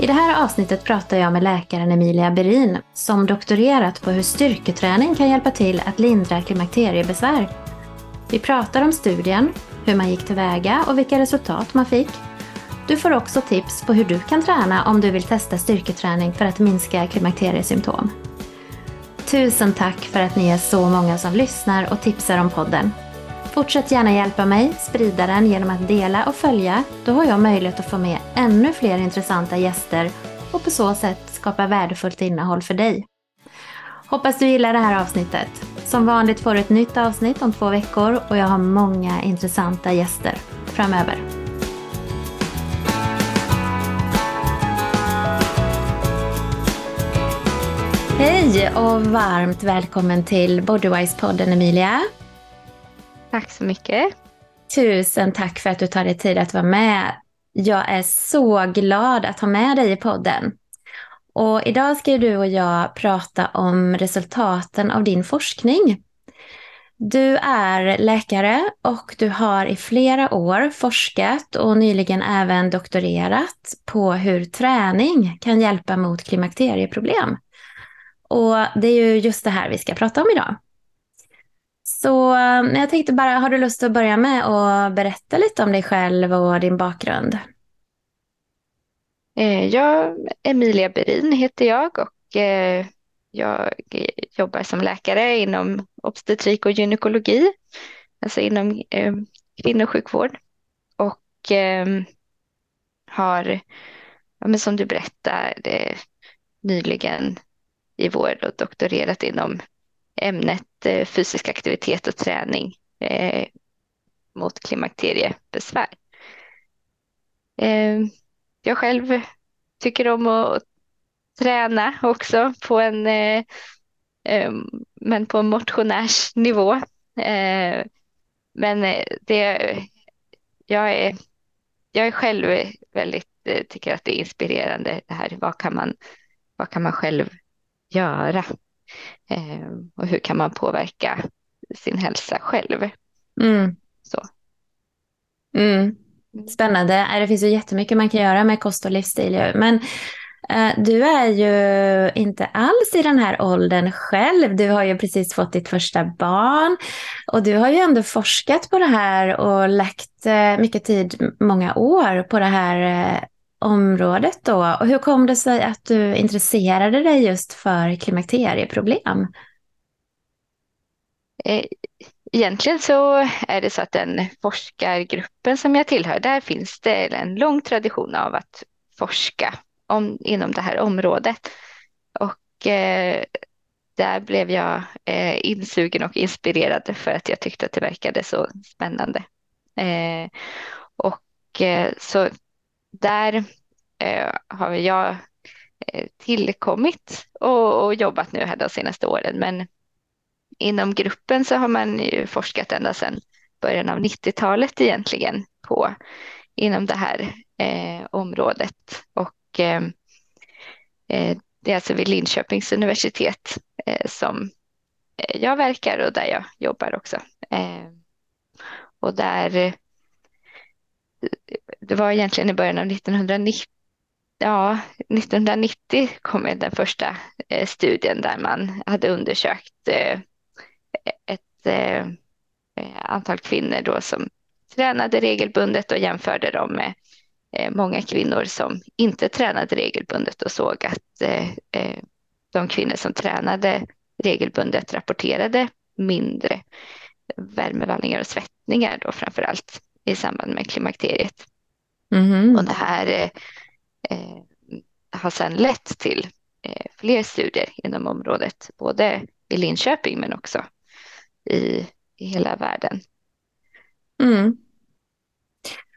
I det här avsnittet pratar jag med läkaren Emilia Berin som doktorerat på hur styrketräning kan hjälpa till att lindra klimakteriebesvär. Vi pratar om studien, hur man gick tillväga och vilka resultat man fick. Du får också tips på hur du kan träna om du vill testa styrketräning för att minska klimakteriesymptom. Tusen tack för att ni är så många som lyssnar och tipsar om podden. Fortsätt gärna hjälpa mig sprida den genom att dela och följa. Då har jag möjlighet att få med ännu fler intressanta gäster och på så sätt skapa värdefullt innehåll för dig. Hoppas du gillar det här avsnittet. Som vanligt får du ett nytt avsnitt om två veckor och jag har många intressanta gäster framöver. Hej och varmt välkommen till Bodywise-podden Emilia. Tack så mycket. Tusen tack för att du tar dig tid att vara med. Jag är så glad att ha med dig i podden. Och idag ska du och jag prata om resultaten av din forskning. Du är läkare och du har i flera år forskat och nyligen även doktorerat på hur träning kan hjälpa mot klimakterieproblem. Och det är ju just det här vi ska prata om idag. Så jag tänkte bara, har du lust att börja med att berätta lite om dig själv och din bakgrund? Eh, jag, Emilia Berin heter jag och eh, jag jobbar som läkare inom obstetrik och gynekologi, alltså inom eh, kvinnosjukvård. Och ehm, har, som du berättade, nyligen i vår doktorerat inom ämnet eh, fysisk aktivitet och träning eh, mot klimakteriebesvär. Ehm, jag själv tycker om att träna också på en, eh, ehm, men på en motionärsnivå. Men det, jag, är, jag är själv väldigt, tycker att det är inspirerande det här. Vad kan man, vad kan man själv göra? Eh, och hur kan man påverka sin hälsa själv? Mm. Så. Mm. Spännande. Det finns ju jättemycket man kan göra med kost och livsstil. Men eh, du är ju inte alls i den här åldern själv. Du har ju precis fått ditt första barn. Och du har ju ändå forskat på det här och lagt eh, mycket tid, många år, på det här området då. Och hur kom det sig att du intresserade dig just för klimakterieproblem? Eh, egentligen så är det så att den forskargruppen som jag tillhör, där finns det en lång tradition av att forska om, inom det här området. Och eh, där blev jag eh, insugen och inspirerad för att jag tyckte att det verkade så spännande. Eh, och eh, så där eh, har jag eh, tillkommit och, och, jobbat nu här de senaste åren. Men inom gruppen så har man ju forskat ända sedan början av 90-talet egentligen på inom det här eh, området. Och eh, eh, det är alltså vid Linköpings universitet eh, som eh, jag verkar och där jag jobbar också. Eh, och där det var egentligen i början av 1990, ja, 1990 kom den första eh, studien där man hade undersökt eh, ett eh, antal kvinnor då som tränade regelbundet och jämförde dem med eh, många kvinnor som inte tränade regelbundet och såg att eh, eh, de kvinnor som tränade regelbundet rapporterade mindre värmevallningar och svettningar då framför allt i samband med klimakteriet. Mm. Och det här eh, eh, har sedan lett till eh, fler studier inom området, både i Linköping men också i, i hela världen. Mm.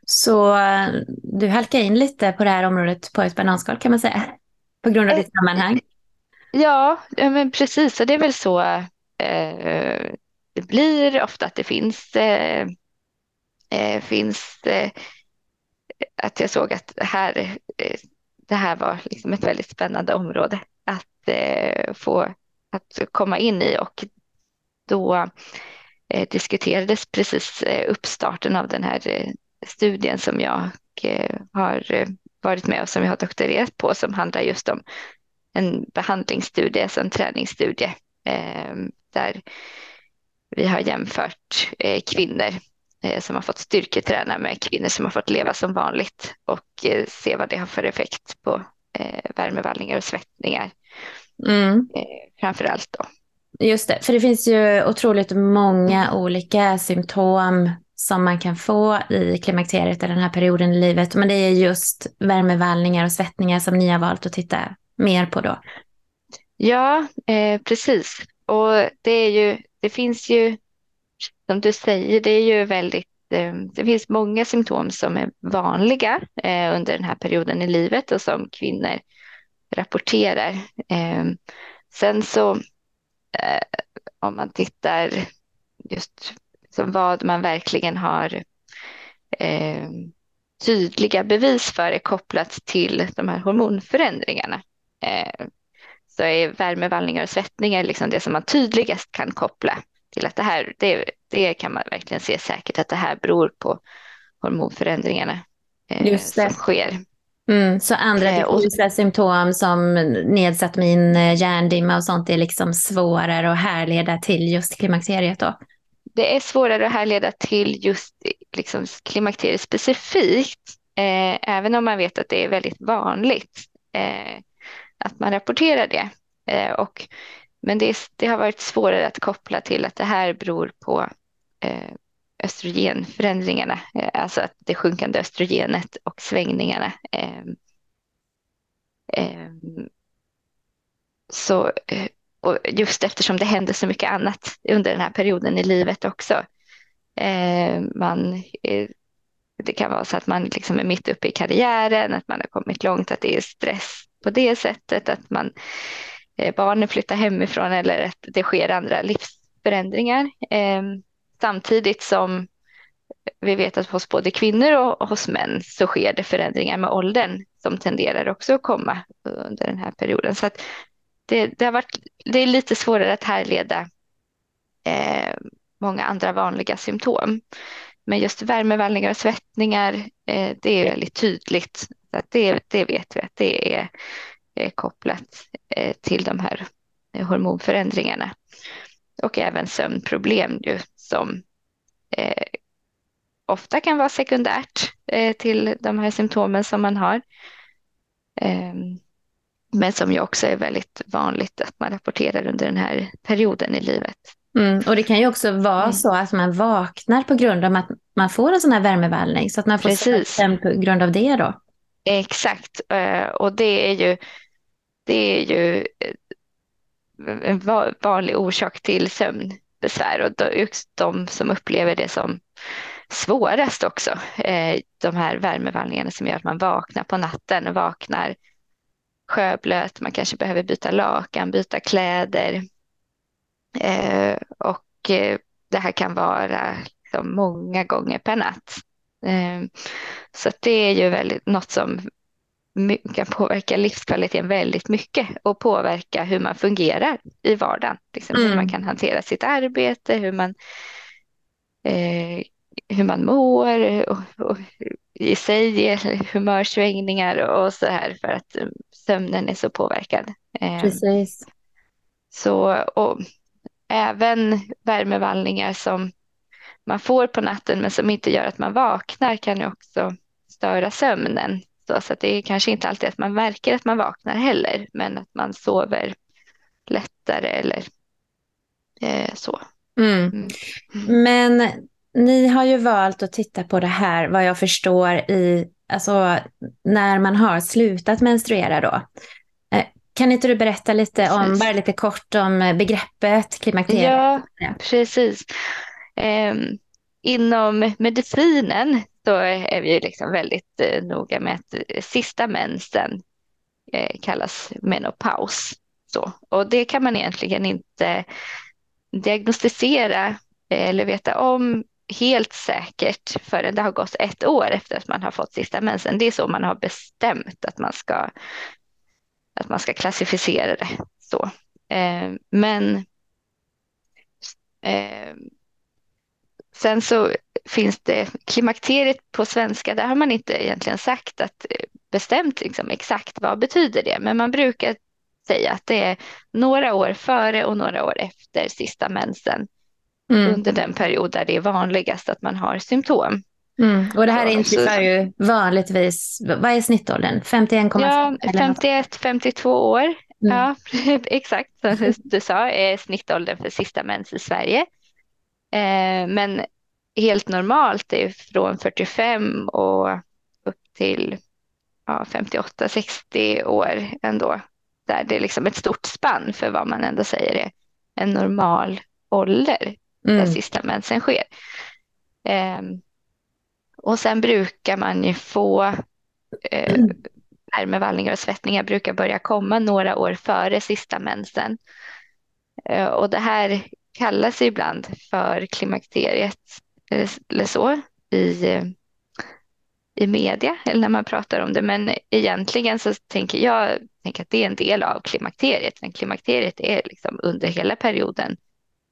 Så eh, du halkar in lite på det här området på ett bananskal kan man säga, på grund av ditt sammanhang? Ja, men precis, och det är väl så eh, det blir ofta att det finns, eh, eh, finns eh, att jag såg att det här, eh, det här var liksom ett väldigt spännande område att eh, få att komma in i. Och då eh, diskuterades precis uppstarten av den här studien som jag har varit med och som jag har doktorerat på som handlar just om en behandlingsstudie, alltså en träningsstudie där vi har jämfört kvinnor som har fått styrketräna med kvinnor som har fått leva som vanligt och se vad det har för effekt på värmevallningar och svettningar Mm. Eh, framför allt då. Just det, för det finns ju otroligt många olika symptom som man kan få i klimakteriet i den här perioden i livet. Men det är just värmevallningar och svettningar som ni har valt att titta mer på då. Ja, eh, precis. Och det är ju, det finns ju, som du säger, det är ju väldigt, eh, det finns många symptom som är vanliga eh, under den här perioden i livet och som kvinnor rapporterar. Eh, sen så om man tittar just som vad man verkligen har tydliga bevis för är kopplat till de här hormonförändringarna. Så är värmevallningar och svettningar liksom det som man tydligast kan koppla till att det här, det, det kan man verkligen se säkert att det här beror på hormonförändringarna eh, som sker. Mm, så andra eh, diffusa symptom som nedsatt min eh, hjärndimma och sånt är liksom svårare att härleda till just klimakteriet då? Det är svårare att härleda till just liksom, klimakteriet specifikt, eh, även om man vet att det är väldigt vanligt eh, att man rapporterar det. Eh, och, men det, är, det, har varit svårare att koppla till att det här beror på eh, östrogenförändringarna, eh, alltså att det sjunkande östrogenet och svängningarna. Eh, så, eh, och just eftersom det händer så mycket annat under den här perioden i livet också. Eh, man, eh, det kan vara så att man liksom är mitt uppe i karriären, att man har kommit långt, att det är stress på det sättet, att man, Eh, barnen flyttar hemifrån eller att det sker andra livsförändringar. Ehm, samtidigt som vi vet att hos både kvinnor och hos män så sker det förändringar med åldern som tenderar också att komma under den här perioden. Så att det, det, har varit, det är lite svårare att härleda eh, många andra vanliga symptom. Men just värmevallningar och svettningar, eh, det är väldigt tydligt. Så det, det vet vi att det är, är kopplat eh, till de här hormonförändringarna och även sömnproblem ju, som eh, ofta kan vara sekundärt eh, till de här symptomen som man har. Eh, men som ju också är väldigt vanligt att man rapporterar under den här perioden i livet. Mm, och det kan ju också vara mm. så att man vaknar på grund av att man får en sån här värmevallning, så att man får sömn på grund av det då. Exakt, eh, och det är ju, det är ju eh, en vanlig orsak till sömnbesvär och de som upplever det som svårast också, eh, de här värmevallningarna som gör att man vaknar på natten och vaknar sjöblöt, man kanske behöver byta lakan, byta kläder. Eh, och det här kan vara liksom många gånger per natt. Så det är ju väldigt, något som kan påverka livskvaliteten väldigt mycket och påverka hur man fungerar i vardagen. Liksom mm. Hur man kan hantera sitt arbete, hur man, eh, hur man mår och, och i sig, humörsvängningar och så här för att sömnen är så påverkad. Eh, Precis. Så, och även värmevallningar som man får på natten men som inte gör att man vaknar kan ju också störa sömnen. Så, så att det är kanske inte alltid att man märker att man vaknar heller, men att man sover lättare eller eh, så. Mm. Mm. Men ni har ju valt att titta på det här, vad jag förstår, i, alltså, när man har slutat menstruera då. Eh, kan inte du berätta lite om, bara lite kort om begreppet klimakteriet? Ja, precis. Eh, inom medicinen så är vi liksom väldigt eh, noga med att eh, sista mensen eh, kallas menopaus. Så. Och det kan man egentligen inte diagnostisera eh, eller veta om helt säkert förrän det har gått ett år efter att man har fått sista mensen. Det är så man har bestämt att man ska, att man ska klassificera det. Så. Eh, men eh, sen så finns det klimakteriet på svenska, där har man inte egentligen sagt att eh, bestämt liksom, exakt vad betyder det, men man brukar säga att det är några år före och några år efter sista mensen mm. under den period där det är vanligast att man har symptom. Mm. Och det här inträffar ju vanligtvis, vad är snittåldern? 51,5? Ja, 51, 52 år. Mm. Ja, exakt som du sa är snittåldern för sista mens i Sverige. Eh, men helt normalt är från 45 och upp till ja, 58-60 år ändå. Där det är liksom ett stort spann för vad man ändå säger är en normal ålder mm. där sista mensen sker. Eh, och sen brukar man ju få eh, värmevallningar och svettningar brukar börja komma några år före sista mensen. Eh, och det här kallas ibland för klimakteriet eller så i, i media eller när man pratar om det. Men egentligen så tänker jag tänker att det är en del av klimakteriet. Men klimakteriet är liksom under hela perioden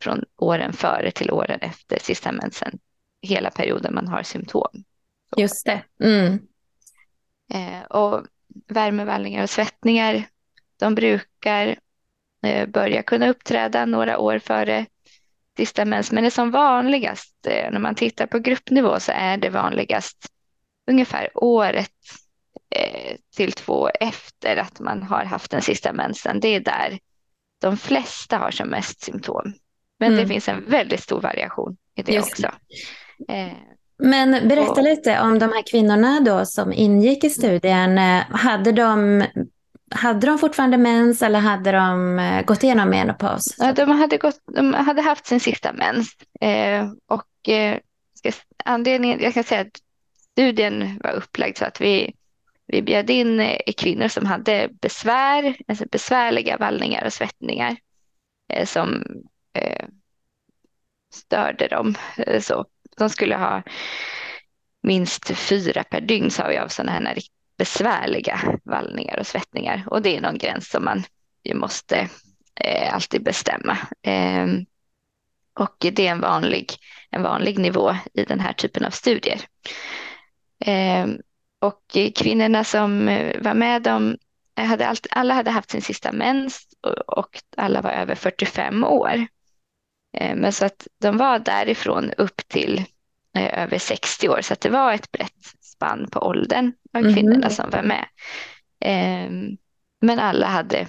från åren före till åren efter sista mensen. Hela perioden man har symptom. Just det. Mm. Eh, och värmevallningar och svettningar, de brukar eh, börja kunna uppträda några år före sista mens. Men det som vanligast, eh, när man tittar på gruppnivå, så är det vanligast ungefär året eh, till två efter att man har haft den sista mensen. Det är där de flesta har som mest symptom. Men mm. det finns en väldigt stor variation i det Just. också. Eh, Men berätta och, lite om de här kvinnorna då som ingick i studien. Hade de, hade de fortfarande mens eller hade de eh, gått igenom menopaus? Ja, de, hade gått, de hade haft sin sista mens. Eh, och eh, ska, anledningen, jag kan säga att studien var upplagd så att vi, vi bjöd in eh, kvinnor som hade besvär, alltså besvärliga vallningar och svettningar eh, som eh, störde dem. Eh, så de skulle ha minst fyra per dygn sa vi av sådana här besvärliga vallningar och svettningar. Och det är någon gräns som man ju måste eh, alltid bestämma. Eh, och det är en vanlig, en vanlig nivå i den här typen av studier. Eh, och kvinnorna som eh, var med, de hade allt, alla hade haft sin sista mens och, och alla var över 45 år. Eh, men så att de var därifrån upp till eh, över 60 år, så att det var ett brett spann på åldern av mhm. kvinnorna mm. som var med. Ehm, men alla hade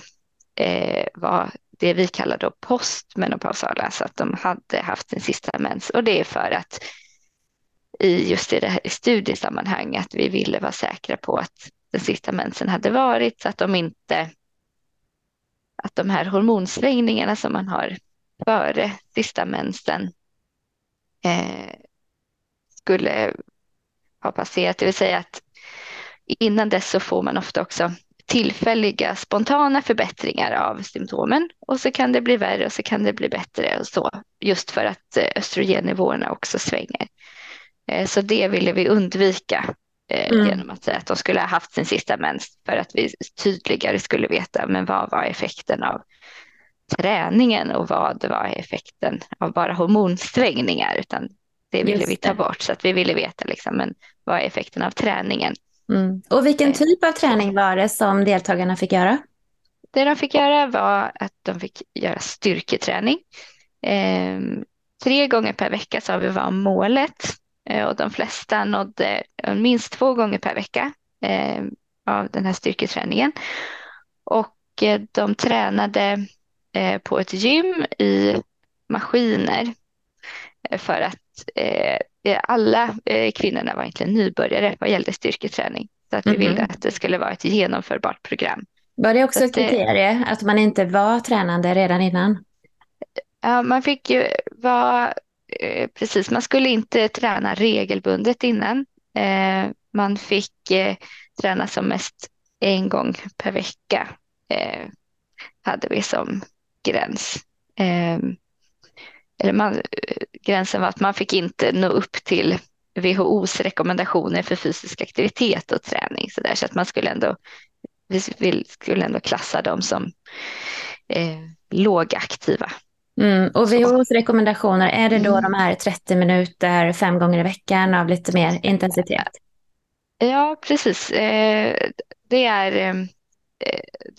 eh, var det vi kallar då postmenopausala, så att de hade haft sin sista mens. Och det är för att i just i det här studiesammanhang att vi ville vara säkra på att den sista mensen hade varit så att de inte att de här hormonsvängningarna som man har före sista mensen eh, skulle ha passerat. Det vill säga att innan dess så får man ofta också tillfälliga spontana förbättringar av symptomen och så kan det bli värre och så kan det bli bättre och så just för att eh, östrogennivåerna också svänger. Eh, så det ville vi undvika eh, mm. genom att säga att de skulle ha haft sin sista mens för att vi tydligare skulle veta men vad var effekten av träningen och vad var effekten av bara hormonsvängningar utan det ville vi ta bort så att vi ville veta liksom, men vad är effekten av träningen. Mm. Och vilken eh, typ av träning var det som deltagarna fick göra? Det de fick göra var att de fick göra styrketräning. Eh, tre gånger per vecka sa vi var målet eh, och de flesta nådde minst två gånger per vecka eh, av den här styrketräningen. Och eh, de tränade Eh, på ett gym i maskiner eh, för att eh, alla kvinnorna var egentligen nybörjare vad gällde styrketräning. Så att vi mm. ville att det skulle vara ett genomförbart program. Var det också ett kriterie att man inte var tränande redan innan? Ja, man fick ju vara, precis, man skulle inte träna regelbundet innan. Man fick träna som mest en gång per vecka hade vi som gräns. Eh, eller man, gränsen var att man fick inte nå upp till WHOs rekommendationer för fysisk aktivitet och träning. Så, där, så att man skulle ändå, vi skulle ändå klassa dem som eh, lågaktiva. Mm, och WHOs rekommendationer, är det då mm. de här 30 minuter fem gånger i veckan av lite mer intensitet? Ja, precis. Eh, det är eh,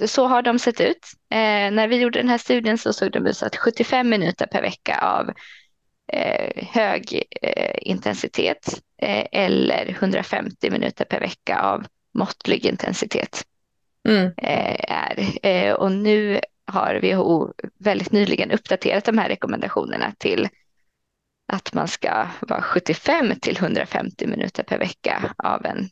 så har de sett ut. Eh, när vi gjorde den här studien så såg de ut att 75 minuter per vecka av hög intensitet eller 150 minuter per vecka av måttlig intensitet. Mm. är. Och nu har WHO väldigt nyligen uppdaterat de här rekommendationerna till att man ska vara 75 till 150 minuter per vecka av en,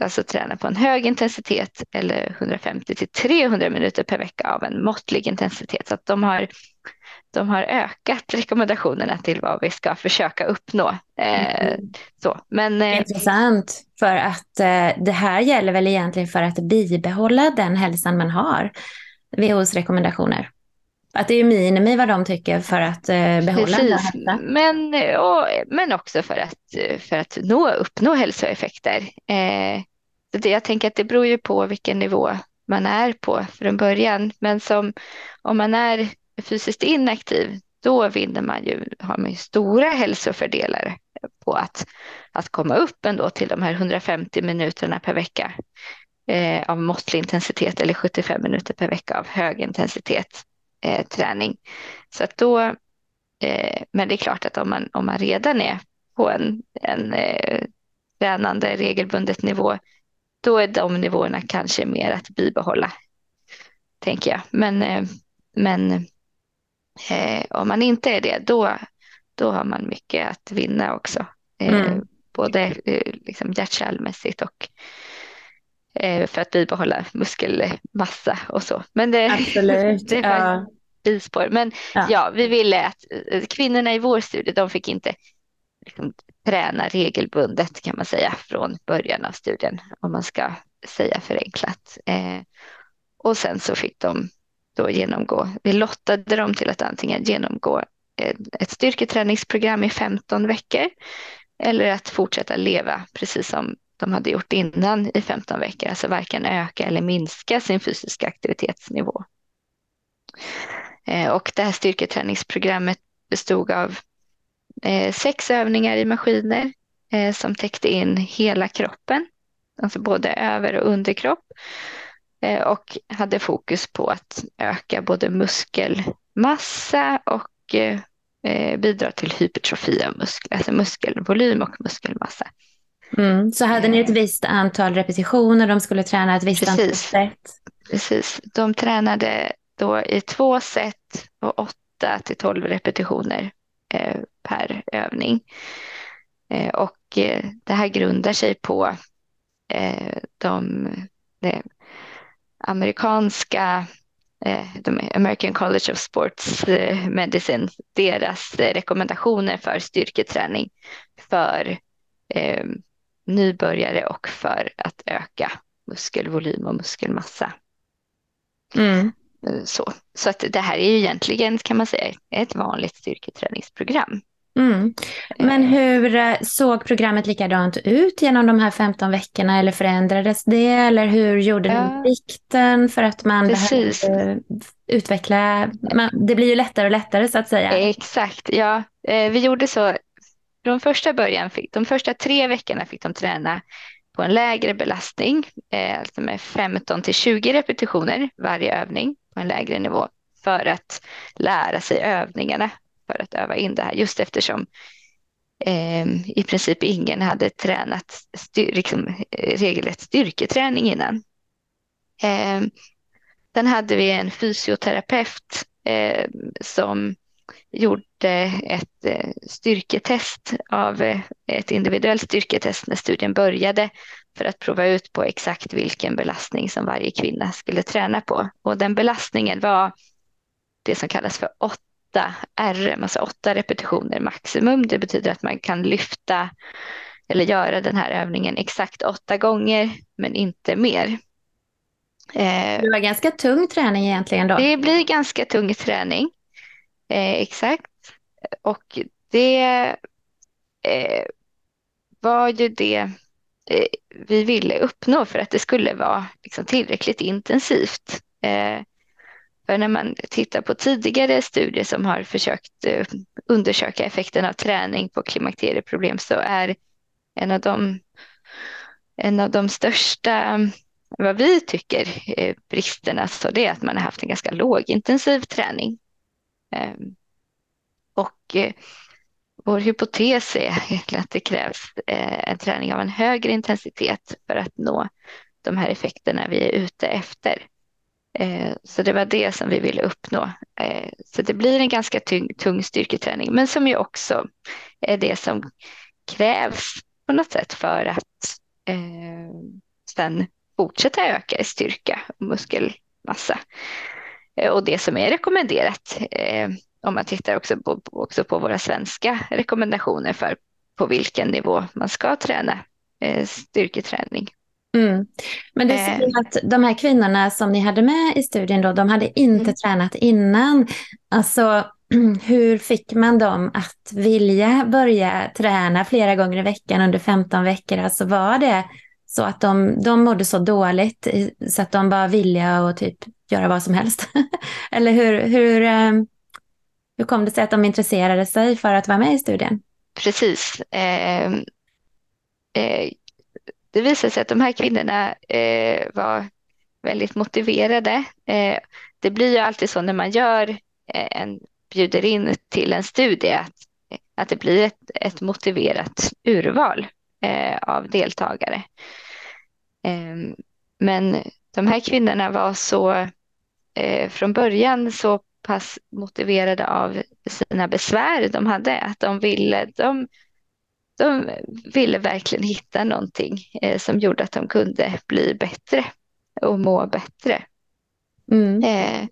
alltså träna på en hög intensitet eller 150 till 300 minuter per vecka av en måttlig intensitet. Så att de har, de har ökat rekommendationerna till vad vi ska försöka uppnå. Eh, mm. så. Men, eh, Intressant, för att eh, det här gäller väl egentligen för att bibehålla den hälsan man har. WHOs rekommendationer. Att det är minimi vad de tycker för att eh, behålla Precis. Men, och, men också för att, för att nå, uppnå hälsoeffekter. Eh, det, jag tänker att det beror ju på vilken nivå man är på från början. Men som, om man är fysiskt inaktiv, då vinner man ju, har man ju stora hälsofördelar på att, att komma upp ändå till de här 150 minuterna per vecka eh, av måttlig intensitet eller 75 minuter per vecka av hög intensitet eh, träning. Så att då, eh, men det är klart att om man, om man redan är på en, en eh, tränande regelbundet nivå, då är de nivåerna kanske mer att bibehålla, tänker jag. Men, eh, men eh, om man inte är det, då, då har man mycket att vinna också. Mm. Både eh, liksom hjärt och för att bibehålla muskelmassa och så. Men det, Absolut. det var ja. bispår. Men ja. ja. vi ville att eh, kvinnorna i vår studie, de fick inte liksom, träna regelbundet kan man säga från början av studien, om man ska säga förenklat. Eh, och sen så fick de då genomgå, vi lottade dem till att antingen genomgå ett styrketräningsprogram i 15 veckor eller att fortsätta leva precis som de hade gjort innan i 15 veckor, alltså varken öka eller minska sin fysiska aktivitetsnivå. Eh, och det här styrketräningsprogrammet bestod av eh, sex övningar i maskiner eh, som täckte in hela kroppen, alltså både över och underkropp och hade fokus på att öka både muskelmassa och bidra till hypertrofi av muskler, alltså muskelvolym och muskelmassa. Mm. Så hade ni ett visst antal repetitioner, de skulle träna ett visst Precis. antal set? Precis, de tränade då i två set och åtta till tolv repetitioner eh, per övning. Eh, och eh, det här grundar sig på eh, de, de amerikanska eh, de American College of Sports eh, Medicine, deras rekommendationer för styrketräning för nybörjare och för att öka muskelvolym och muskelmassa. Mm. Eh, så, så att det här är ju egentligen kan man säga ett vanligt styrketräningsprogram. Mm. Men eh. hur eh, såg programmet likadant ut genom de här 15 veckorna eller förändrades det? Eller hur gjorde ni ja. vikten för att man Precis. behövde utveckla? Det blir ju lättare och lättare så att säga. Exakt, ja. Vi gjorde så de första början, fick, de första tre veckorna fick de träna på en lägre belastning, eh, alltså med 15 till 20 repetitioner varje övning på en lägre nivå för att lära sig övningarna, för att öva in det här, just eftersom eh, i princip ingen hade tränat styr, liksom, eh, regelrätt styrketräning innan. Eh, sen hade vi en fysioterapeut eh, som gjorde ett eh, styrketest av eh, ett individuellt styrketest när studien började för att prova ut på exakt vilken belastning som varje kvinna skulle träna på. Och den belastningen var det som kallas för 8 RM, alltså 8 repetitioner maximum. Det betyder att man kan lyfta eller göra den här övningen exakt åtta gånger men inte mer. Eh, det var ganska tung träning egentligen då? Det blir ganska tung träning. Eh, exakt. och det eh, var ju det eh, vi ville uppnå för att det skulle vara liksom, tillräckligt intensivt. Eh, för när man tittar på tidigare studier som har försökt eh, undersöka effekten av träning på klimakterieproblem så är en av de, en av de största, vad vi tycker, eh, bristerna så det är att man har haft en ganska lågintensiv träning. Ehm, och eh, vår hypotes är att det krävs eh, en träning av en högre intensitet för att nå de här effekterna vi är ute efter. Eh, så det var det som vi ville uppnå. Så det blir en ganska tung, tung styrketräning, men som ju också är det som krävs på något sätt för att eh, sen fortsätta öka i styrka och muskelmassa. Och det som är rekommenderat, om man tittar också på, också på våra svenska rekommendationer för på vilken nivå man ska träna styrketräning Mm. Men du säger eh. att de här kvinnorna som ni hade med i studien då, de hade inte mm. tränat innan. Alltså, hur fick man dem att vilja börja träna flera gånger i veckan under 15 veckor? Alltså var det så att de, de mådde så dåligt så att de var villiga att typ göra vad som helst? Eller hur, hur, ehm, hur kom det sig att de intresserade sig för att vara med i studien? Precis. Eh, eh, det visade sig att de här kvinnorna eh, var väldigt motiverade. Eh, det blir ju alltid så när man gör eh, en, bjuder in till en studie att, att det blir ett, ett motiverat urval eh, av deltagare. Ehm, men de här kvinnorna var så eh, från början så pass motiverade av sina besvär de hade att de ville, de de ville verkligen hitta någonting eh, som gjorde att de kunde bli bättre och må bättre. Mm. Eh,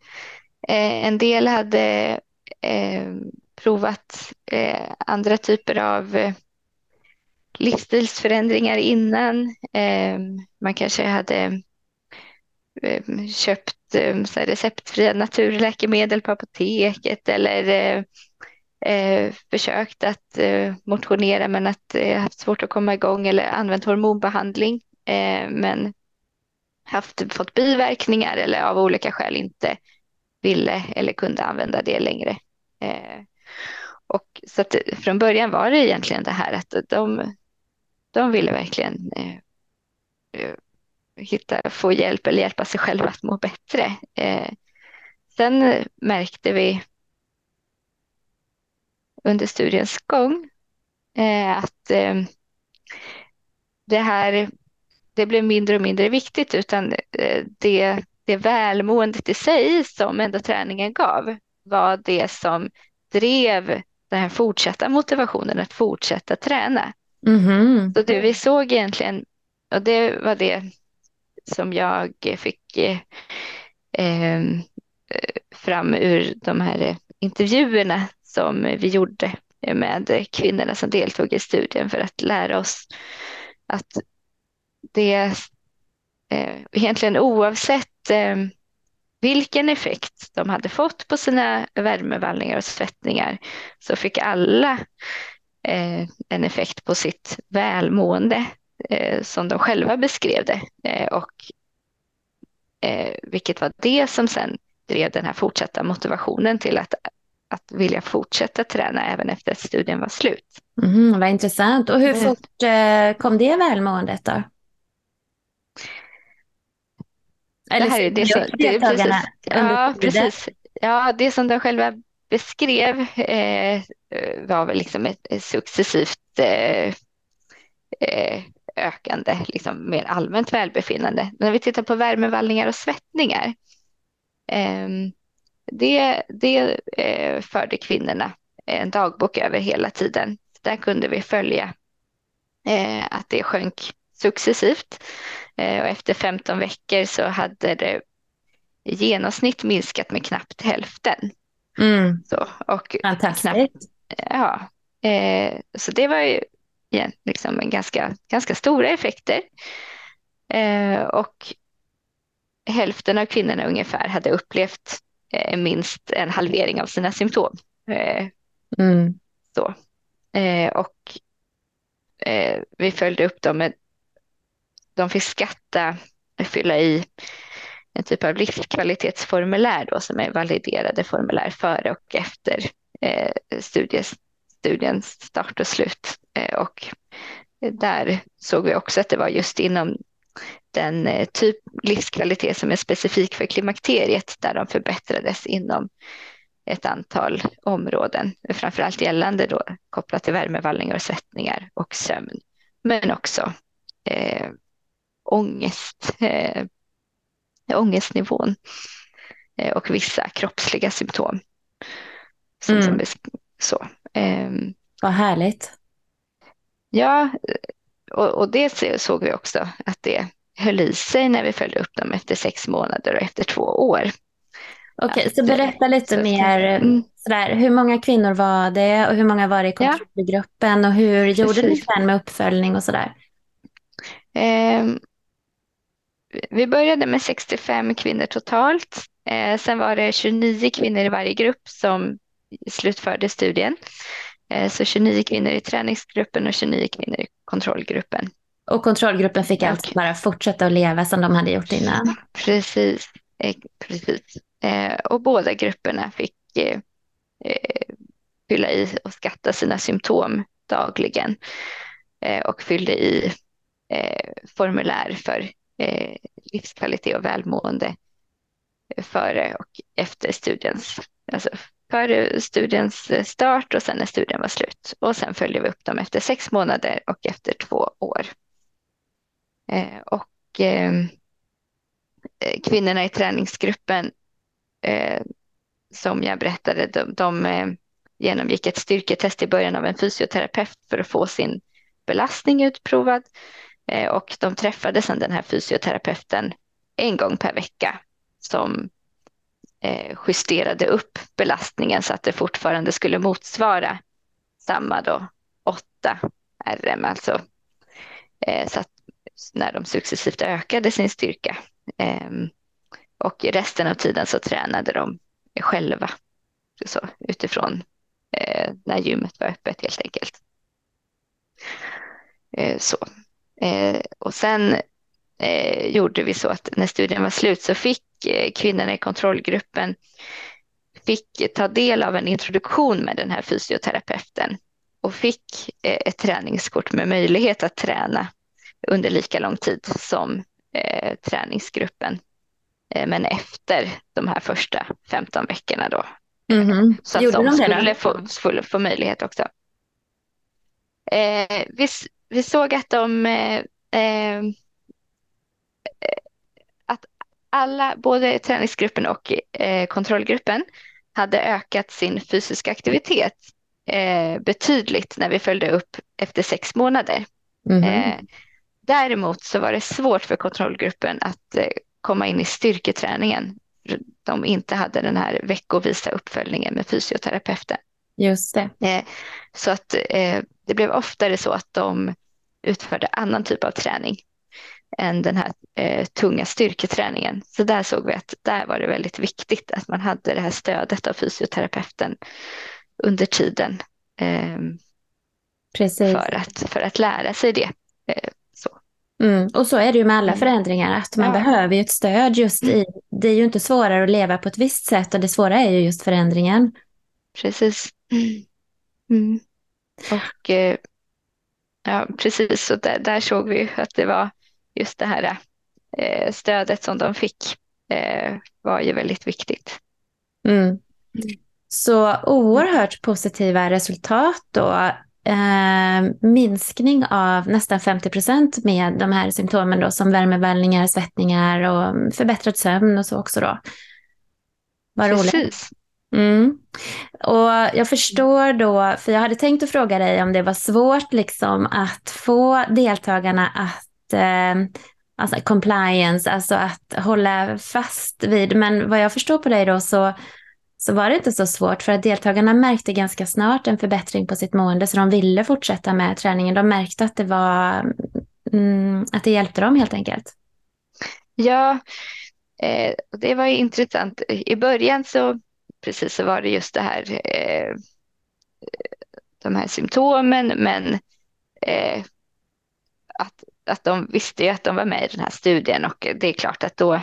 eh, en del hade eh, provat eh, andra typer av livsstilsförändringar innan. man kanske hade köpt Eh, receptfria naturläkemedel på apoteket eller eh, eh, försökt att eh, motionera men att eh, haft svårt att komma igång eller använt hormonbehandling eh, men haft, fått biverkningar eller av olika skäl inte ville eller kunde använda det längre. Eh, och så att från början var det egentligen det här att de, de ville verkligen eh, eh hitta, få hjälp eller hjälpa sig själva att må bättre. sen märkte vi under studiens gång. Eh, att eh, det här det blev mindre och mindre viktigt utan eh, det, det välmåendet i sig som ändå träningen gav var det som drev den här fortsatta motivationen att fortsätta träna. Mm. Så det vi såg egentligen, och det var det som jag fick eh, fram ur de här intervjuerna som vi gjorde med kvinnorna som deltog i studien för att lära oss att det eh, egentligen oavsett eh, vilken effekt de hade fått på sina värmevallningar och svettningar så fick alla eh, en effekt på sitt välmående som de själva beskrev det eh, och eh, vilket var det som sen drev den här fortsatta motivationen till att att vilja fortsätta träna även efter att studien var slut. Mm, vad intressant. Och hur fort eh, kom det välmåendet då? Eller det här är det, som, det, precis, ja, precis. Ja, det som de själva beskrev eh, var väl liksom ett, ett successivt eh, eh, ökande, liksom mer allmänt välbefinnande. Men när vi tittar på värmevallningar och svettningar eh, det, det eh, förde kvinnorna en dagbok över hela tiden. Där kunde vi följa eh, att det sjönk successivt. Eh, och efter 15 veckor så hade det i genomsnitt minskat med knappt hälften. Mm. Så, och Fantastiskt. Knappt, ja, eh, så det var ju igen, liksom en ganska, ganska stora effekter. Eh, och hälften av kvinnorna ungefär hade upplevt Eh, minst en halvering av sina symptom. Eh, Mm. Så. Eh, och eh, vi följde upp dem med, de fick skatta, fylla i en typ av livskvalitetsformulär då, som är validerade formulär före och efter eh, studies, studiens start och slut. Eh, och där såg vi också att det var just inom den eh, typ livskvalitet som är specifik för klimakteriet där de förbättrades inom ett antal områden, framförallt gällande då kopplat till värmevallningar och svettningar och sömn, men också eh, ångest, eh, ångestnivån eh, och vissa kroppsliga symptom. Som, mm. som så. Eh, Vad härligt. Ja, och, och det såg vi också att det höll i sig när vi följde upp dem efter sex månader och efter två år. Okej, okay, så berätta lite så, mer. Mm. Sådär, hur många kvinnor var det och hur många var det i kontrollgruppen ja. och hur gjorde Precis. ni sen med uppföljning och sådär? Eh, vi började med 65 kvinnor totalt. Eh, sen var det 29 kvinnor i varje grupp som slutförde studien. Eh, så 29 kvinnor i träningsgruppen och 29 kvinnor i kontrollgruppen. Och kontrollgruppen fick alltså bara fortsätta att leva som de hade gjort innan? Precis. Eh, precis. Eh, och båda grupperna fick fylla i och skatta sina symptom dagligen och fyllde i formulär för livskvalitet och välmående före och efter studiens, alltså före studiens start och sen när studien var slut. Och sen följer vi upp dem efter sex månader och efter två år. Eh, och ehm, eh, kvinnorna i träningsgruppen eh, som jag berättade, de, de eh, genomgick ett styrketest i början av en fysioterapeut för att få sin belastning utprovad. Eh, och de träffade sedan den här fysioterapeuten en gång per vecka som Eh, justerade upp belastningen så att det fortfarande skulle motsvara samma då 8 RM, alltså eh, så att när de successivt ökade sin styrka. Eh, och resten av tiden så tränade de själva så, utifrån eh, när gymmet var öppet helt enkelt. Eh, så. Eh, och sen eh, gjorde vi så att när studien var slut så fick eh, kvinnorna i kontrollgruppen fick ta del av en introduktion med den här fysioterapeuten och fick eh, ett träningskort med möjlighet att träna under lika lång tid som eh, träningsgruppen. Eh, men efter de här första 15 veckorna då. Mm -hmm. Så att Gjorde de, de skulle få, skulle få möjlighet också. Eh, vi, vi såg att de eh, att alla, både träningsgruppen och eh, kontrollgruppen, hade ökat sin fysiska aktivitet eh, betydligt när vi följde upp efter sex månader. Mm -hmm. eh, däremot så var det svårt för kontrollgruppen att eh, komma in i styrketräningen. De inte hade den här veckovisa uppföljningen med fysioterapeuten. Just det. Eh, så att eh, det blev oftare så att de utförde annan typ av träning än den här eh, tunga styrketräningen. Så där såg vi att där var det väldigt viktigt att man hade det här stödet av fysioterapeuten under tiden eh, för, att, för att lära sig det. Eh, så. Mm, och så är det ju med alla mm. förändringar, att man ja. behöver ju ett stöd just i, det är ju inte svårare att leva på ett visst sätt och det svåra är ju just förändringen. Precis. Mm. Och eh, ja, precis, så där, där såg vi att det var just det här eh, stödet som de fick eh, var ju väldigt viktigt. Mm. Så oerhört positiva resultat då. Eh, minskning av nästan 50 procent med de här symptomen då som värmevallningar, svettningar och förbättrad sömn och så också då. Vad roligt. Mm. Och jag förstår då, för jag hade tänkt att fråga dig om det var svårt liksom att få deltagarna att Eh, alltså compliance, alltså att hålla fast vid. Men vad jag förstår på dig då så, så var det inte så svårt för att deltagarna märkte ganska snart en förbättring på sitt mående så de ville fortsätta med träningen. De märkte att det var mm, att det hjälpte dem helt enkelt. Ja, eh, det var intressant. I början så precis så var det just det här eh, de här symptomen men eh, att, att de visste ju att de var med i den här studien och det är klart att då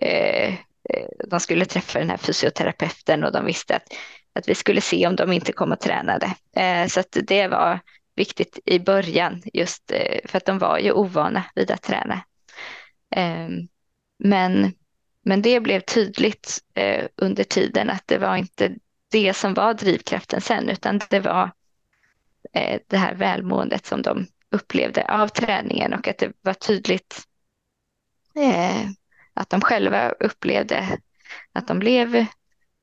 eh, eh, de skulle träffa den här fysioterapeuten och de visste att, att vi skulle se om de inte kom och tränade. Eh, så att det var viktigt i början just eh, för att de var ju ovana vid att träna. Eh, men, men det blev tydligt eh, under tiden att det var inte det som var drivkraften sen utan det var eh, det här välmåendet som de upplevde av träningen och att det var tydligt eh, att de själva upplevde att de blev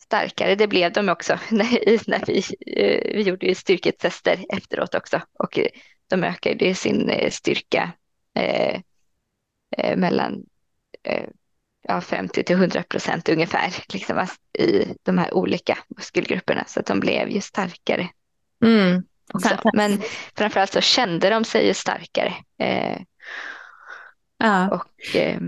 starkare. Det blev de också när, när vi, eh, vi gjorde styrketester efteråt också och eh, de ökade sin eh, styrka eh, eh, mellan eh, ja, 50 till 100 procent ungefär liksom, i de här olika muskelgrupperna så att de blev ju starkare. Mm. Så, men framförallt så kände de sig ju starkare. Eh, ja. Och, eh,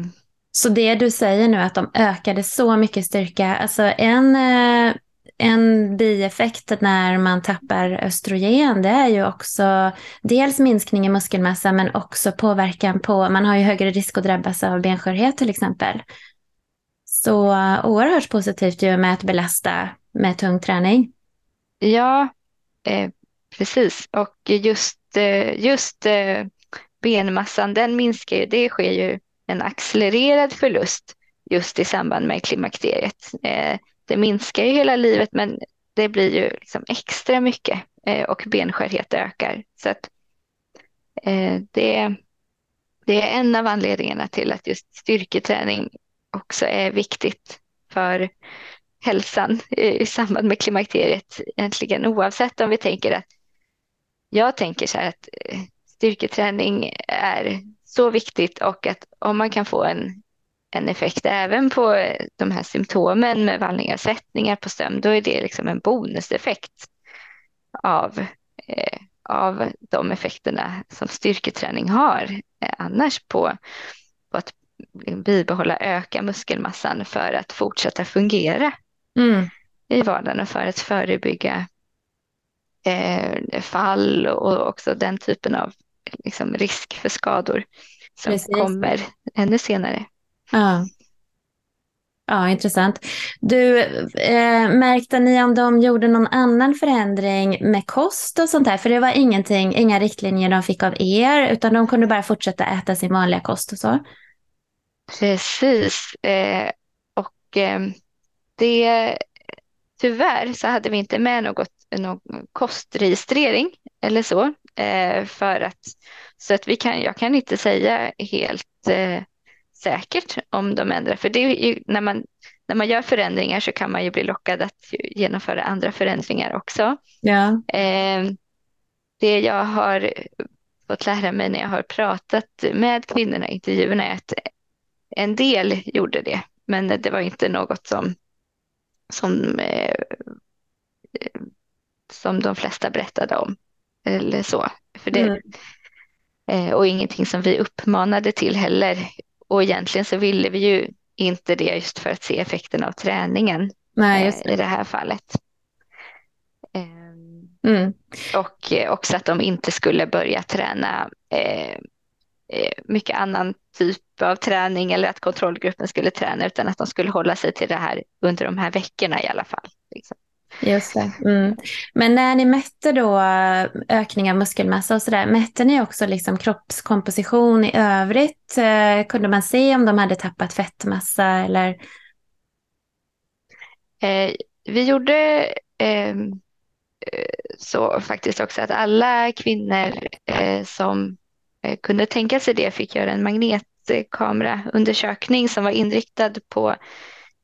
så det du säger nu att de ökade så mycket styrka, alltså en, eh, en bieffekt när man tappar östrogen det är ju också dels minskning i muskelmassa men också påverkan på, man har ju högre risk att drabbas av benskörhet till exempel. Så oerhört positivt ju med att belasta med tung träning. Ja, eh, Precis, och just, eh, just eh, benmassan den minskar ju, det sker ju en accelererad förlust just i samband med klimakteriet. Eh, det minskar ju hela livet men det blir ju liksom extra mycket och benskörhet ökar. Så att det, det är en av anledningarna till att just styrketräning också är viktigt för hälsan i samband med klimakteriet egentligen oavsett om vi tänker att jag tänker så här att eh, styrketräning är så viktigt och att om man kan få en, en effekt även på eh, de här symptomen med vallningar, sättningar på sömn, då är det liksom en bonuseffekt av, eh, av de effekterna som styrketräning har eh, annars på, på att bibehålla, öka muskelmassan för att fortsätta fungera mm. i vardagen och för att förebygga eh, fall och också den typen av liksom, risk för skador som Precis. kommer ännu senare. Ja. Ja, intressant. Du, eh, märkte ni om de gjorde någon annan förändring med kost och sånt där? För det var ingenting, inga riktlinjer de fick av er, utan de kunde bara fortsätta äta sin vanliga kost och så? Precis. Eh, och eh, det, tyvärr så hade vi inte med något någon kostregistrering eller så. Eh, för att, så att vi kan, jag kan inte säga helt eh, säkert om de ändrar. För det är ju, när, man, när man gör förändringar så kan man ju bli lockad att genomföra andra förändringar också. Ja. Eh, det jag har fått lära mig när jag har pratat med kvinnorna i intervjuerna är att en del gjorde det, men det var inte något som, som eh, som de flesta berättade om. Eller så. För det, mm. eh, och ingenting som vi uppmanade till heller. Och egentligen så ville vi ju inte det just för att se effekten av träningen Nej, det. Eh, i det här fallet. Eh, mm. Och också att de inte skulle börja träna eh, eh, mycket annan typ av träning eller att kontrollgruppen skulle träna utan att de skulle hålla sig till det här under de här veckorna i alla fall. Liksom. Just det. Mm. Men när ni mätte då eh, ökning av muskelmassa och sådär, mätte ni också liksom kroppskomposition i övrigt? Eh, kunde man se om de hade tappat fettmassa eller? Eh, vi gjorde ehm, eh, så faktiskt också att alla kvinnor eh, som eh, kunde tänka sig det fick göra en magnetkameraundersökning som var inriktad på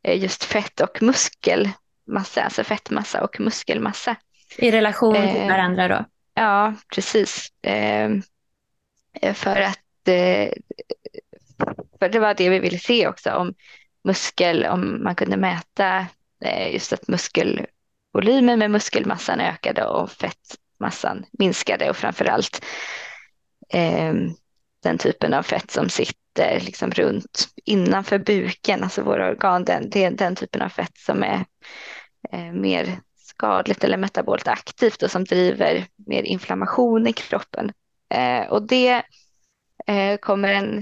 just fett och muskel massa, alltså fettmassa och muskelmassa. I relation till eh, varandra då? Ja, precis. Eh, för att eh, för det var det vi ville se också om muskel, om man kunde mäta eh, just att muskelvolymen med muskelmassan ökade och fettmassan minskade och framförallt eh, den typen av fett som sitter liksom runt innanför buken, alltså våra organ, den, det är den typen av fett som är mer skadligt eller metabolt aktivt och som driver mer inflammation i kroppen. Eh, och det eh, kommer en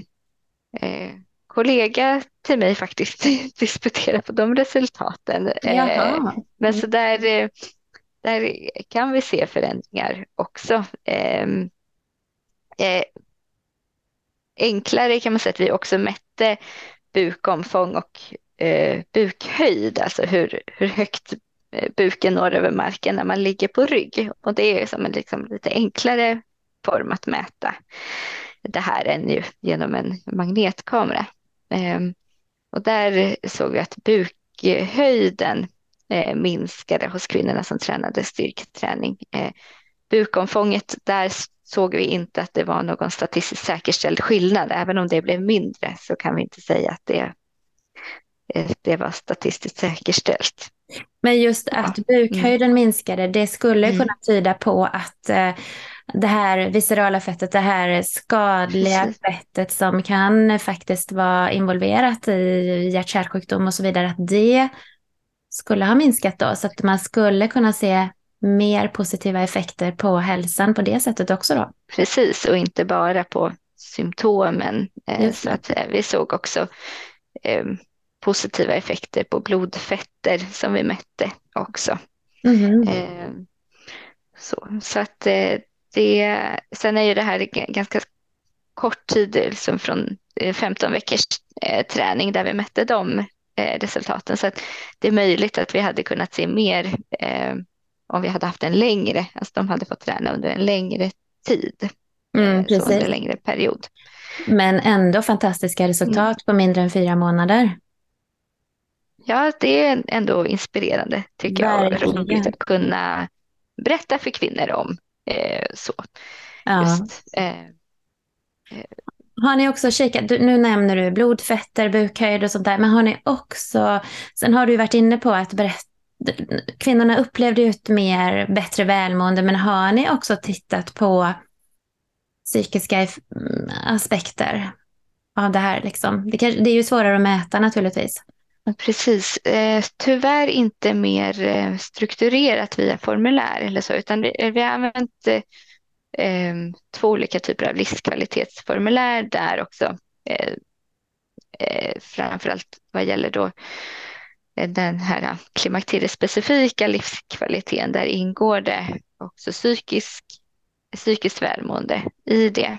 eh, kollega till mig faktiskt disputera på de resultaten. Eh, men så där, eh, där kan vi se förändringar också. Ehm, eh, enklare kan man säga att vi också mätte bukomfång och eh, bukhöjd, alltså hur, hur högt eh, buken når över marken när man ligger på rygg. Och det är som en liksom lite enklare form att mäta det här än ju genom en magnetkamera. Eh, och där såg vi att bukhöjden eh, minskade hos kvinnorna som tränade styrketräning. Eh, bukomfånget, där såg vi inte att det var någon statistiskt säkerställd skillnad. Även om det blev mindre så kan vi inte säga att det, det var statistiskt säkerställt. Men just att ja. bukhöjden mm. minskade, det skulle mm. kunna tyda på att eh, det här viscerala fettet, det här skadliga Precis. fettet som kan faktiskt vara involverat i hjärt-kärlsjukdom och så vidare, att det skulle ha minskat då, så att man skulle kunna se mer positiva effekter på hälsan på det sättet också då? Precis, och inte bara på symptomen. Eh, så att eh, vi såg också eh, positiva effekter på blodfetter som vi mätte också. Mm. Eh, så, så att eh, det, sen är ju det här ganska kort tid, liksom från 15 veckors träning där vi mätte de resultaten. Så att det är möjligt att vi hade kunnat se mer om vi hade haft en längre, alltså de hade fått träna under en längre tid, mm, under en längre period. Men ändå fantastiska resultat mm. på mindre än fyra månader. Ja, det är ändå inspirerande tycker Verkligen. jag. Roligt att kunna berätta för kvinnor om eh, så. Ja. Just, eh, eh. Har ni också kikat, nu nämner du blodfetter, bukhöjd och sånt där, men har ni också, sen har du varit inne på att berätta kvinnorna upplevde ju ett mer bättre välmående, men har ni också tittat på psykiska aspekter av det här? Liksom? Det, kan, det är ju svårare att mäta naturligtvis. Precis. Eh, tyvärr inte mer eh, strukturerat via formulär eller så, utan vi, eh, vi har använt eh, eh, två olika typer av livskvalitetsformulär där också. Eh, eh, framförallt vad gäller då den här klimakteriespecifika livskvaliteten, där ingår det också psykisk, psykiskt välmående i det.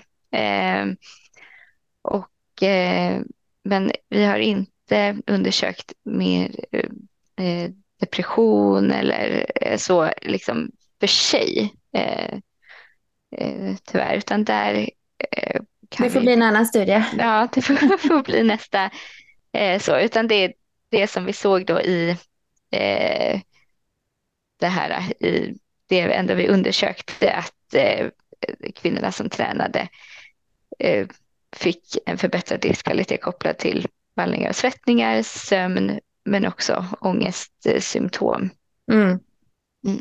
Och, men vi har inte undersökt mer eh, depression eller så liksom för sig, eh, eh, tyvärr, utan där kan det får vi, bli en annan studie. Ja, det får, får bli nästa. så, utan det, det som vi såg då i eh, det här, i det enda vi undersökte, att eh, kvinnorna som tränade eh, fick en förbättrad livskvalitet kopplad till vallningar och svettningar, sömn, men också ångestsymptom. Mm. Mm.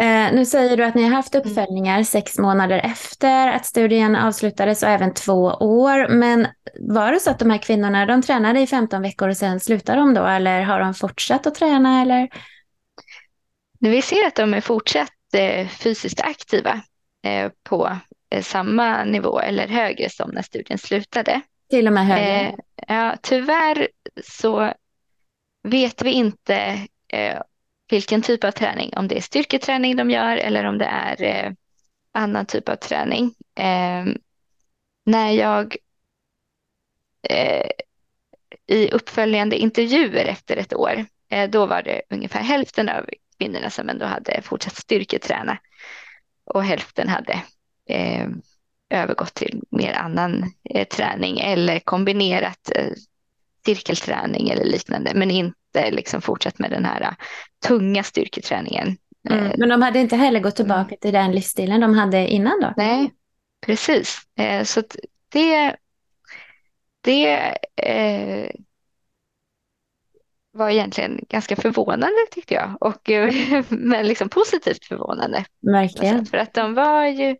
Eh, nu säger du att ni har haft mm. uppföljningar sex månader efter att studien avslutades och även två år. Men var det så att de här kvinnorna de tränade i 15 veckor och sen slutade de då eller har de fortsatt att träna? Eller? Vi ser att de är fortsatt eh, fysiskt aktiva eh, på eh, samma nivå eller högre som när studien slutade. Till och med högre? Eh, ja, tyvärr så vet vi inte eh, vilken typ av träning, om det är styrketräning de gör eller om det är eh, annan typ av träning. Eh, när jag eh, i uppföljande intervjuer efter ett år, eh, då var det ungefär hälften av kvinnorna som ändå hade fortsatt styrketräna och hälften hade eh, övergått till mer annan eh, träning eller kombinerat cirkelträning eller liknande, men inte liksom fortsatt med den här äh, tunga styrketräningen. Mm, eh, men de hade inte heller gått tillbaka mm. till den livsstilen de hade innan då? Nej, precis. Eh, så det, det eh, var egentligen ganska förvånande tyckte jag. Och, men liksom positivt förvånande. Verkligen. För att de var ju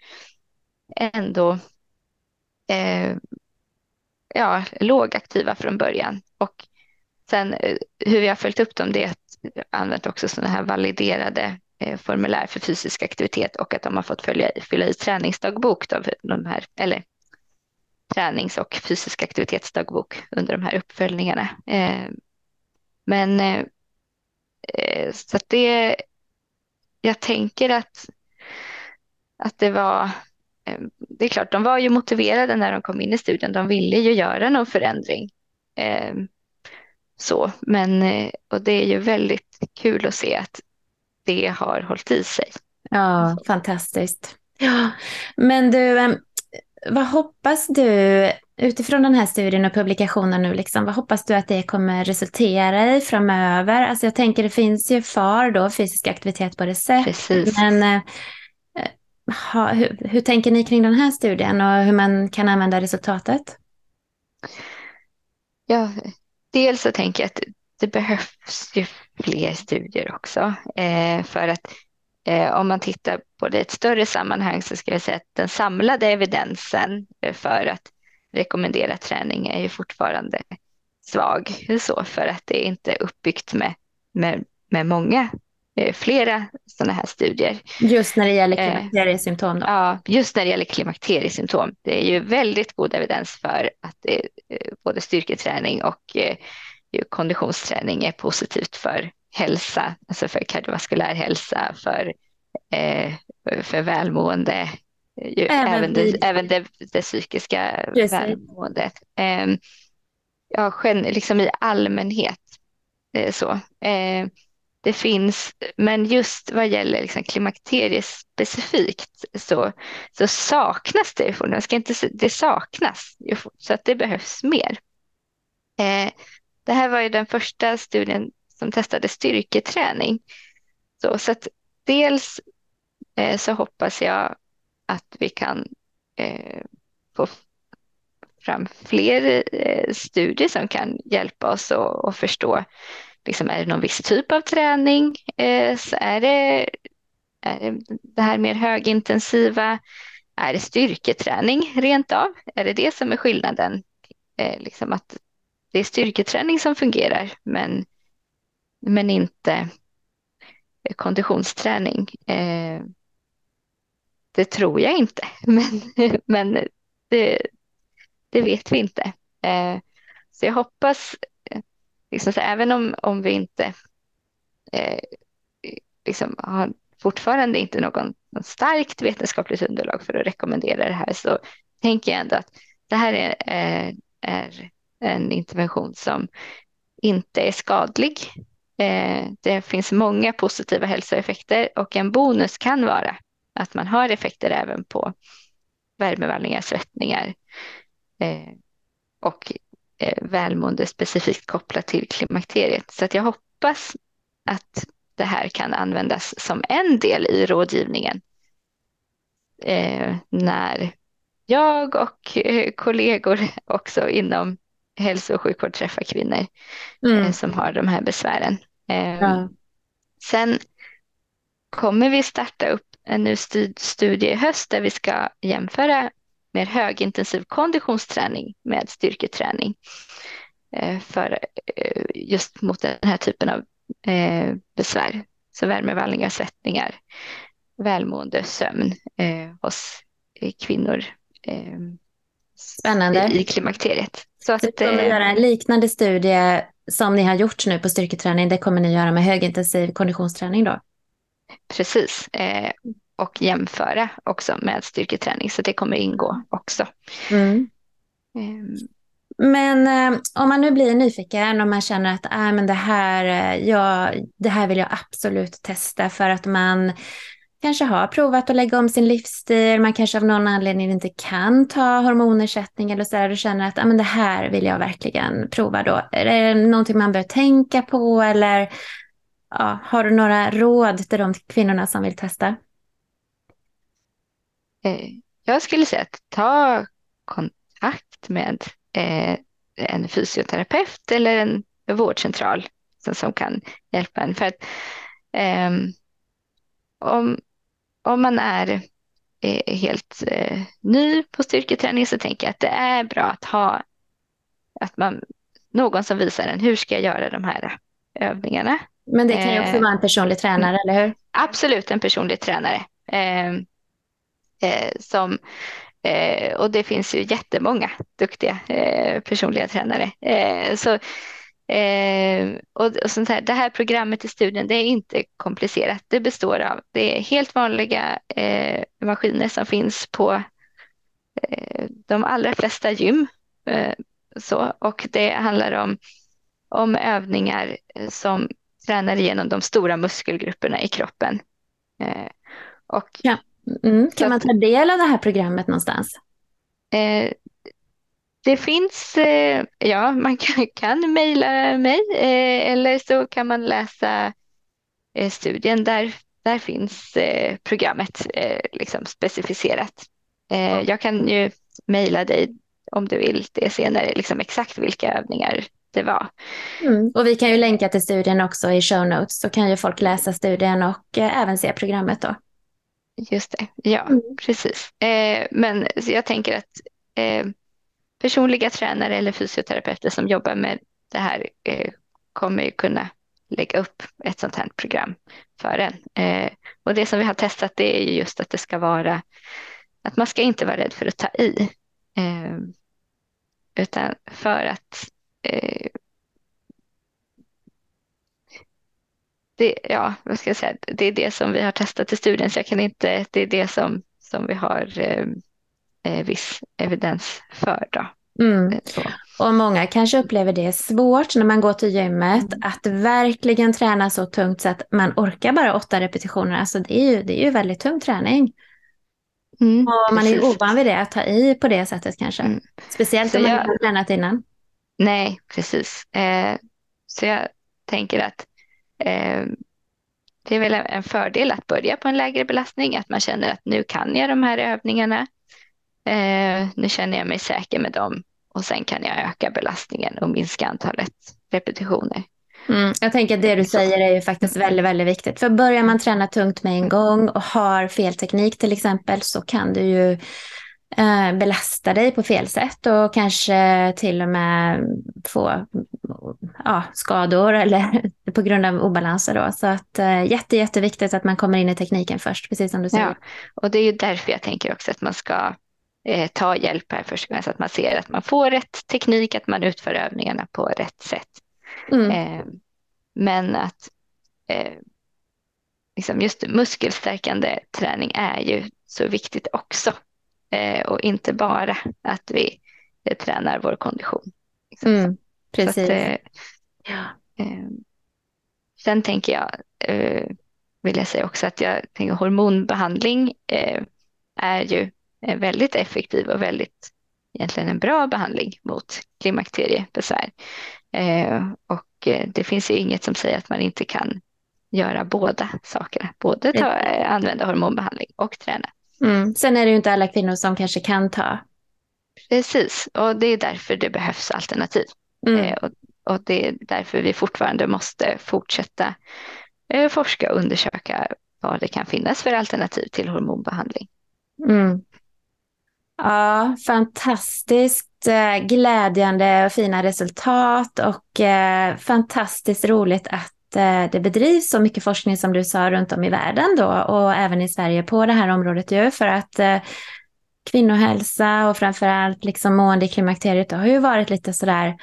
ändå eh, ja, lågaktiva från början. Och sen eh, hur vi har följt upp dem det är att använt också sådana här validerade eh, formulär för fysisk aktivitet och att de har fått följa, fylla i träningsdagbok, då, de här, eller tränings och fysisk aktivitetsdagbok under de här uppföljningarna. Eh, men eh, eh så att det, jag tänker att, att det var, det är klart, de var ju motiverade när de kom in i studien, de ville ju göra någon förändring. Eh, så, men eh, och det är ju väldigt kul att se att det har hållit i sig. Ja, fantastiskt. Ja, men du, vad hoppas du utifrån den här studien och publikationen nu, liksom, vad hoppas du att det kommer resultera i framöver? Alltså jag tänker det finns ju FAR då, fysisk aktivitet på recept. Precis. Men eh, ha, hur, hur, tänker ni kring den här studien och hur man kan använda resultatet? Ja, dels så tänker jag att det behövs ju fler studier också eh, för att Eh, om man tittar på det i ett större sammanhang så ska jag säga att den samlade evidensen för att rekommendera träning är ju fortfarande svag. Så för att det är inte är uppbyggt med, med, med många, flera sådana här studier. Just när det gäller klimakteriesymptom? Då. Ja, just när det gäller klimakteriesymptom. Det är ju väldigt god evidens för att det, både styrketräning och konditionsträning är positivt för hälsa, alltså för kardiovaskulär hälsa, för, eh, för välmående, även, även, det, även det, det psykiska Precis. välmåendet. Eh, ja, liksom i allmänhet. Eh, så. Det finns, men just vad gäller liksom klimakteriet specifikt så, så saknas det. Jag ska inte, det saknas, så att det behövs mer. Eh, det här var ju den första studien som testade styrketräning. Så, så att dels eh, så hoppas jag att vi kan eh, få fram fler eh, studier som kan hjälpa oss att förstå, liksom, är det någon viss typ av träning? Eh, så är det, är det det här mer högintensiva? Är det styrketräning rent av? Är det det som är skillnaden? Eh, liksom att det är styrketräning som fungerar, men men inte konditionsträning. Eh, det tror jag inte, men, men det, det vet vi inte. Eh, så jag hoppas, liksom så, även om, om vi inte eh, liksom har fortfarande inte någon, någon starkt vetenskapligt underlag för att rekommendera det här så tänker jag ändå att det här är, är, är en intervention som inte är skadlig. Eh, det finns många positiva hälsoeffekter och en bonus kan vara att man har effekter även på värmevallningar, svettningar eh, och välmående specifikt kopplat till klimakteriet. Så att jag hoppas att det här kan användas som en del i rådgivningen när jag och kollegor också inom hälso och sjukvård träffar kvinnor mm. som har de här besvären. Ehm, ja. Sen kommer vi starta upp en ny studie i höst där vi ska jämföra mer högintensiv konditionsträning med styrketräning eh, för eh, just mot den här typen av eh, besvär. Så värmevallningar, svettningar, välmående, sömn hos kvinnor Spännande. i klimakteriet. Så att, vi kommer göra en liknande studie som ni har gjort nu på styrketräning, det kommer ni göra med högintensiv konditionsträning då? Precis, och jämföra också med styrketräning, så det kommer ingå också. Mm. Mm. Men eh, om man nu blir nyfiken och man känner att äh, men det, här, eh, ja, det här vill jag absolut testa för att man kanske har provat att lägga om sin livsstil, man kanske av någon anledning inte kan ta hormonersättning eller så där, och känner att ah, men det här vill jag verkligen prova då. Är det någonting man bör tänka på eller ja, har du några råd till de kvinnorna som vill testa? Eh, jag skulle säga att ta kontakt med eh, en fysioterapeut eller en vårdcentral som, kan hjälpa en. För att, um, om, om man är eh, helt ny på styrketräning så tänker jag att det är bra att ha att man, någon som visar en hur ska jag göra de här övningarna. Men det kan ju också vara en personlig tränare, eller hur? Absolut en personlig tränare. Eh, som, eh, och det finns ju jättemånga duktiga eh, personliga tränare. Eh, så, eh, och, och sånt här, det här programmet i studien det är inte komplicerat. Det består av det är helt vanliga eh, maskiner som finns på eh, de allra flesta gym. Eh, så, och det handlar om, om övningar som tränar igenom de stora muskelgrupperna i kroppen. Eh, och Ja. Mm. Kan man ta del av det här programmet någonstans? Eh, det finns, eh, ja, man kan, kan mejla mig eh, eller så kan man läsa eh, studien. Där, där finns eh, programmet eh, liksom specificerat. Jag kan ju mejla dig om du vill det senare, liksom exakt vilka övningar det var. Mm. Och vi kan ju länka till studien också i show notes, så kan ju folk läsa studien och även se programmet då. Just det, ja, Mm. precis. Eh, men jag tänker att eh, personliga tränare eller fysioterapeuter som jobbar med det här eh, kommer ju kunna lägga upp ett sånt här program för en. Eh, och det som vi har testat det är ju just att det ska vara att man ska inte vara rädd för att ta i. Eh, utan för att det, ja, vad ska jag säga, det är det som vi har testat i studien så jag kan inte, det är det som, som vi har eh, eh, viss evidens för då. Mm. Eh. Och många kanske upplever det svårt när man går till gymmet, att verkligen träna så tungt så att man orkar bara åtta repetitioner. Alltså det är ju, det är ju väldigt tung träning. Mm, Och man är precis. ovan vid det, att ta i på det sättet kanske. Mm. Speciellt Så om man jag- inte har tränat innan. Nej, precis. Eh, så jag tänker att det är väl en fördel att börja på en lägre belastning, att man känner att nu kan jag de här övningarna. Eh, nu känner jag mig säker med dem och sen kan jag öka belastningen och minska antalet repetitioner. Mm. Jag tänker att det du säger är ju faktiskt väldigt, väldigt viktigt. För börjar man träna tungt med en gång och har fel teknik till exempel så kan du ju eh, belasta dig på fel sätt och kanske till och med få ja, skador eller på grund av obalanser då. Så att eh, jätte, jätteviktigt att man kommer in i tekniken först, precis som du säger. Ja, och det är ju därför jag tänker också att man ska eh, ta hjälp här först så att man ser att man får rätt teknik, att man utför övningarna på rätt sätt. Mm. Eh, men att eh, liksom just muskelstärkande träning är ju så viktigt också. Eh, och inte bara att vi tränar vår kondition. Liksom. Mm. Så att, Precis. eh, Ja. eh, sen tänker jag, vill jag säga också att jag tänker hormonbehandling eh, är ju väldigt effektiv och väldigt egentligen en bra behandling mot klimakteriebesvär. Och det finns ju inget som säger att man inte kan göra båda sakerna. Både ta, använda hormonbehandling och träna. Mm. Sen är det ju inte alla kvinnor som kanske kan ta. Precis, och det är därför det behövs alternativ. Mm. Eh, och, och det är därför vi fortfarande måste fortsätta eh, forska och undersöka vad det kan finnas för alternativ till hormonbehandling. Mm. Ja, fantastiskt eh, glädjande och fina resultat och eh, fantastiskt roligt att Eh, det bedrivs så mycket forskning som du sa runt om i världen då och även i Sverige på det här området ju för att eh, kvinnohälsa och framförallt liksom mående i klimakteriet har ju varit lite sådär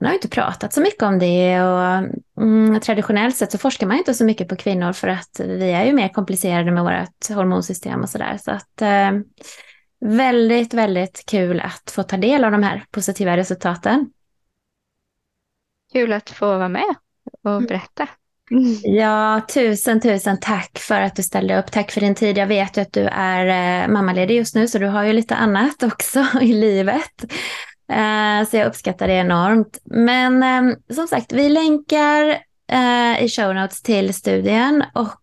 man har ju inte pratat så mycket om det och mm, traditionellt sett så forskar man ju inte så mycket på kvinnor för att vi är ju mer komplicerade med vårt hormonsystem och sådär. Så att eh, väldigt, väldigt kul att få ta del av de här positiva resultaten. Kul att få vara med och berätta. Ja, tusen, tusen tack för att du ställde upp. Tack för din tid. Jag vet ju att du är eh, mammaledig just nu, så du har ju lite annat också i livet. Eh, så jag uppskattar det enormt. Men ehm, som sagt, vi länkar eh, i show notes till studien och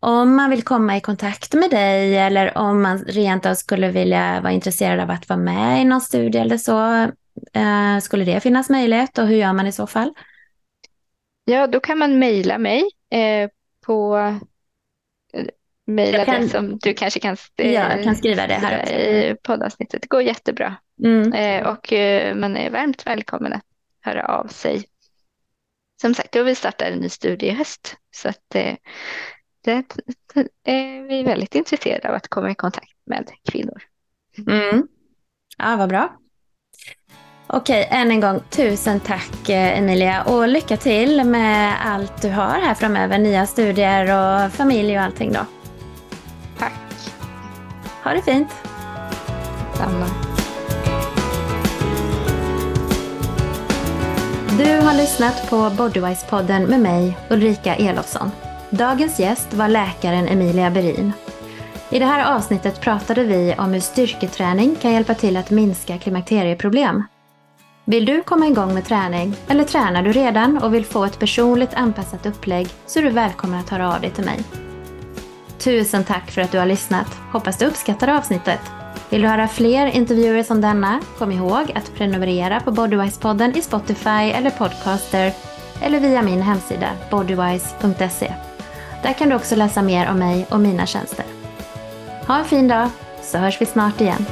om man vill komma i kontakt med dig eller om man rent av skulle vilja vara intresserad av att vara med i någon studie eller så, skulle det finnas möjlighet och hur gör man i så fall? Ja, då kan man mejla mig eh, på eh, Jag kan- som du kanske kan, eh, Ja, kan skriva det här också. i poddavsnittet. Det går jättebra. Mm. Eh, och eh, man är varmt välkommen att höra av sig. som sagt, då vi startar en ny studie i höst. Så att det, det är vi väldigt intresserade av att komma i kontakt med kvinnor. Mm. Ja, vad bra. Okej, än en gång tusen tack Emilia och lycka till med allt du har här framöver. Nya studier och familj och allting då. Tack. Ha det fint. Samma. Du har lyssnat på Bodywise-podden med mig, Ulrika Elofsson. Dagens gäst var läkaren Emilia Berin. I det här avsnittet pratade vi om hur styrketräning kan hjälpa till att minska klimakterieproblem. Vill du komma igång med träning eller tränar du redan och vill få ett personligt anpassat upplägg så är du välkommen att höra av dig till mig. Tusen tack för att du har lyssnat. Hoppas du uppskattar avsnittet. Vill du höra fler intervjuer som denna? Kom ihåg att prenumerera på Bodywise-podden i Spotify eller Podcaster eller via min hemsida bodywise.se. Där kan du också läsa mer om mig och mina tjänster. Ha en fin dag, så hörs vi snart igen.